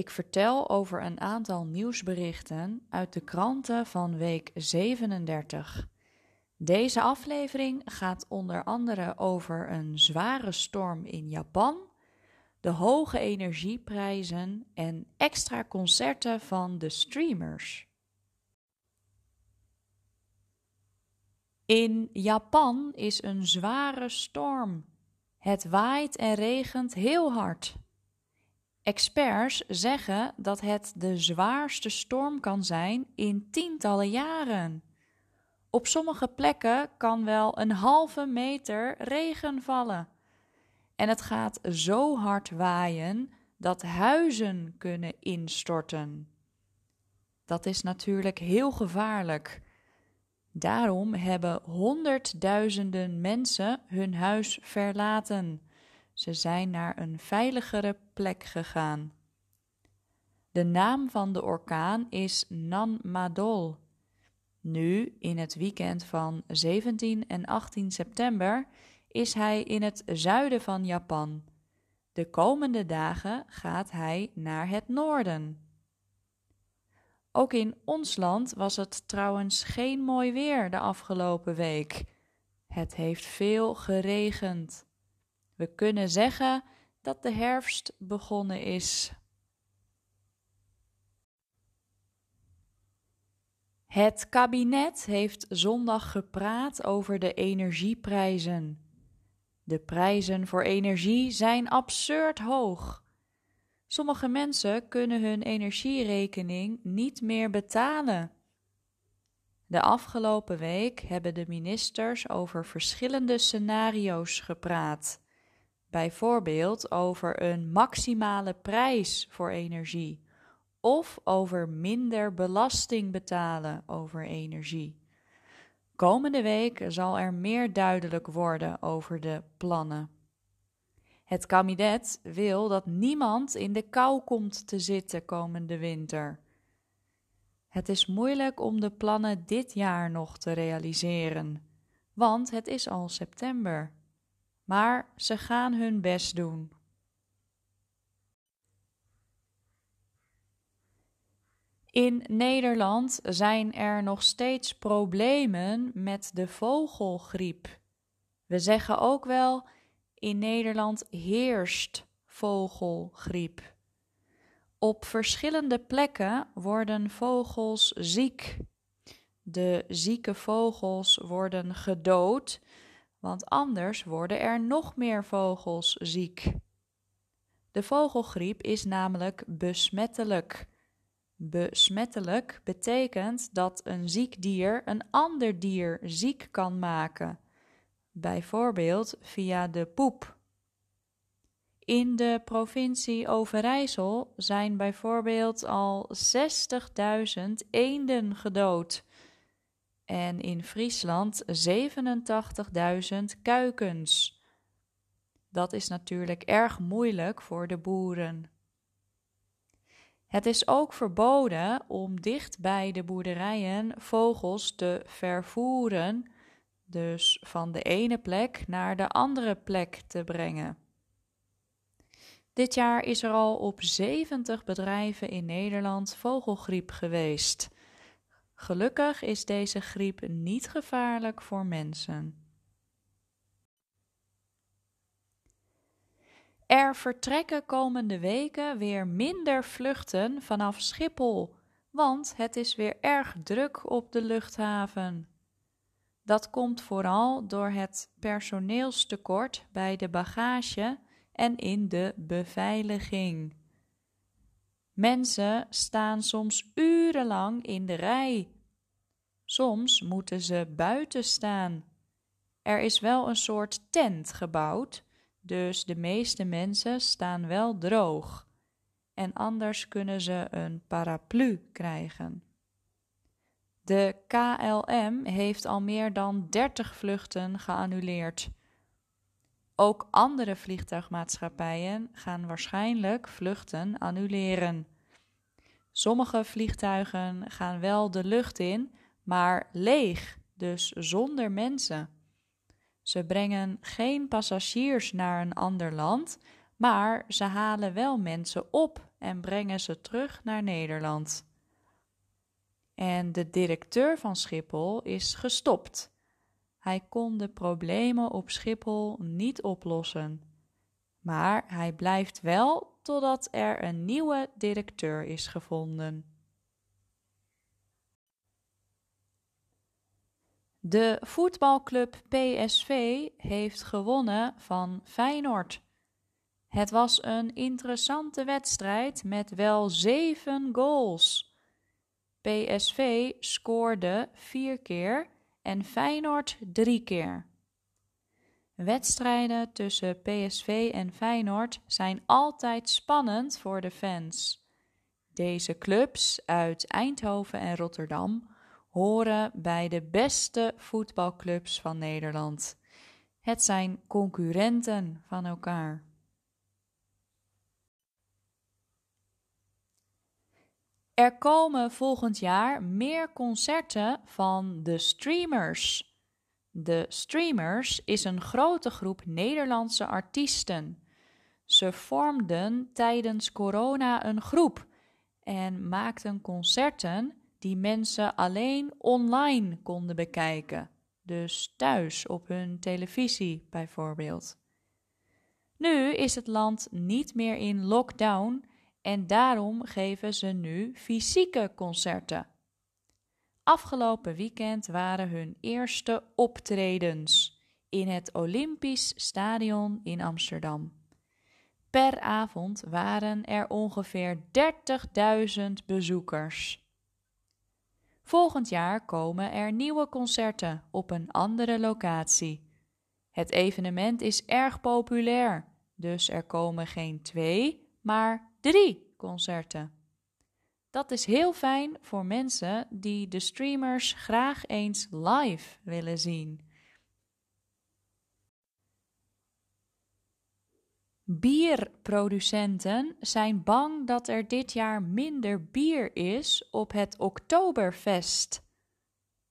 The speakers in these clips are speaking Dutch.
Ik vertel over een aantal nieuwsberichten uit de kranten van week 37. Deze aflevering gaat onder andere over een zware storm in Japan, de hoge energieprijzen en extra concerten van de streamers. In Japan is een zware storm. Het waait en regent heel hard. Experts zeggen dat het de zwaarste storm kan zijn in tientallen jaren. Op sommige plekken kan wel een halve meter regen vallen. En het gaat zo hard waaien dat huizen kunnen instorten. Dat is natuurlijk heel gevaarlijk. Daarom hebben honderdduizenden mensen hun huis verlaten. Ze zijn naar een veiligere plek gegaan. De naam van de orkaan is Nanmadol. Nu, in het weekend van 17 en 18 september, is hij in het zuiden van Japan. De komende dagen gaat hij naar het noorden. Ook in ons land was het trouwens geen mooi weer de afgelopen week. Het heeft veel geregend. We kunnen zeggen dat de herfst begonnen is. Het kabinet heeft zondag gepraat over de energieprijzen. De prijzen voor energie zijn absurd hoog. Sommige mensen kunnen hun energierekening niet meer betalen. De afgelopen week hebben de ministers over verschillende scenario's gepraat. Bijvoorbeeld over een maximale prijs voor energie of over minder belasting betalen over energie. Komende week zal er meer duidelijk worden over de plannen. Het kabinet wil dat niemand in de kou komt te zitten komende winter. Het is moeilijk om de plannen dit jaar nog te realiseren, want het is al september. Maar ze gaan hun best doen. In Nederland zijn er nog steeds problemen met de vogelgriep. We zeggen ook wel: in Nederland heerst vogelgriep. Op verschillende plekken worden vogels ziek. De zieke vogels worden gedood, want anders worden er nog meer vogels ziek. De vogelgriep is namelijk besmettelijk. Besmettelijk betekent dat een ziek dier een ander dier ziek kan maken, bijvoorbeeld via de poep. In de provincie Overijssel zijn bijvoorbeeld al 60.000 eenden gedood en in Friesland 87.000 kuikens. Dat is natuurlijk erg moeilijk voor de boeren. Het is ook verboden om dicht bij de boerderijen vogels te vervoeren, dus van de ene plek naar de andere plek te brengen. Dit jaar is er al op 70 bedrijven in Nederland vogelgriep geweest. Gelukkig is deze griep niet gevaarlijk voor mensen. Er vertrekken komende weken weer minder vluchten vanaf Schiphol, want het is weer erg druk op de luchthaven. Dat komt vooral door het personeelstekort bij de bagage en in de beveiliging. Mensen staan soms urenlang in de rij. Soms moeten ze buiten staan. Er is wel een soort tent gebouwd dus de meeste mensen staan wel droog. en anders kunnen ze een paraplu krijgen. De KLM heeft al meer dan 30 vluchten geannuleerd. Ook andere vliegtuigmaatschappijen gaan waarschijnlijk vluchten annuleren. Sommige vliegtuigen gaan wel de lucht in, maar leeg, dus zonder mensen. Ze brengen geen passagiers naar een ander land, maar ze halen wel mensen op en brengen ze terug naar Nederland. En de directeur van Schiphol is gestopt. Hij kon de problemen op Schiphol niet oplossen. Maar hij blijft wel totdat er een nieuwe directeur is gevonden. De voetbalclub PSV heeft gewonnen van Feyenoord. Het was een interessante wedstrijd met wel zeven goals. PSV scoorde vier keer en Feyenoord drie keer. Wedstrijden tussen PSV en Feyenoord zijn altijd spannend voor de fans. Deze clubs uit Eindhoven en Rotterdam horen bij de beste voetbalclubs van Nederland. Het zijn concurrenten van elkaar. Er komen volgend jaar meer concerten van de Streamers. De Streamers is een grote groep Nederlandse artiesten. Ze vormden tijdens corona een groep en maakten concerten die mensen alleen online konden bekijken, dus thuis op hun televisie bijvoorbeeld. Nu is het land niet meer in lockdown en daarom geven ze nu fysieke concerten. Afgelopen weekend waren hun eerste optredens in het Olympisch Stadion in Amsterdam. Per avond waren er ongeveer 30.000 bezoekers. Volgend jaar komen er nieuwe concerten op een andere locatie. Het evenement is erg populair, dus er komen geen twee, maar drie concerten. Dat is heel fijn voor mensen die de streamers graag eens live willen zien. Bierproducenten zijn bang dat er dit jaar minder bier is op het Oktoberfest.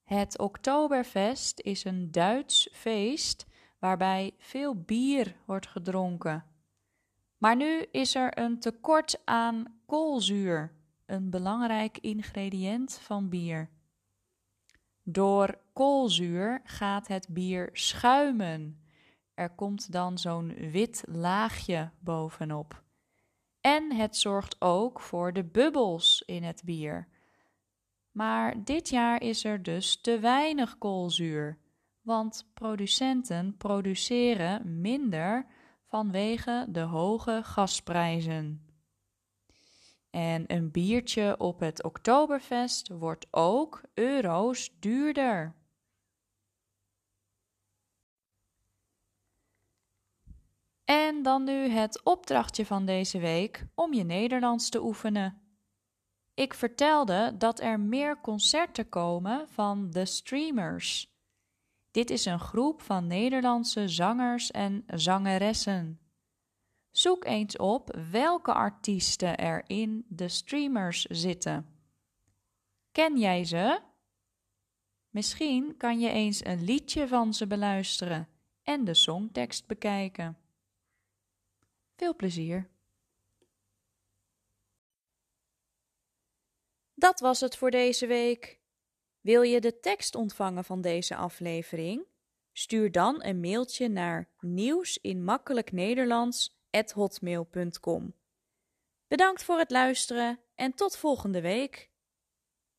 Het Oktoberfest is een Duits feest waarbij veel bier wordt gedronken. Maar nu is er een tekort aan koolzuur, een belangrijk ingrediënt van bier. Door koolzuur gaat het bier schuimen. Er komt dan zo'n wit laagje bovenop. En het zorgt ook voor de bubbels in het bier. Maar dit jaar is er dus te weinig koolzuur, want producenten produceren minder vanwege de hoge gasprijzen. En een biertje op het Oktoberfest wordt ook euro's duurder. En dan nu het opdrachtje van deze week om je Nederlands te oefenen. Ik vertelde dat er meer concerten komen van The Streamers. Dit is een groep van Nederlandse zangers en zangeressen. Zoek eens op welke artiesten er in de streamers zitten. Ken jij ze? Misschien kan je eens een liedje van ze beluisteren en de songtekst bekijken. Veel plezier. Dat was het voor deze week. Wil je de tekst ontvangen van deze aflevering? Stuur dan een mailtje naar nieuwsinmakkelijknederlands@hotmail.com. Bedankt voor het luisteren en tot volgende week.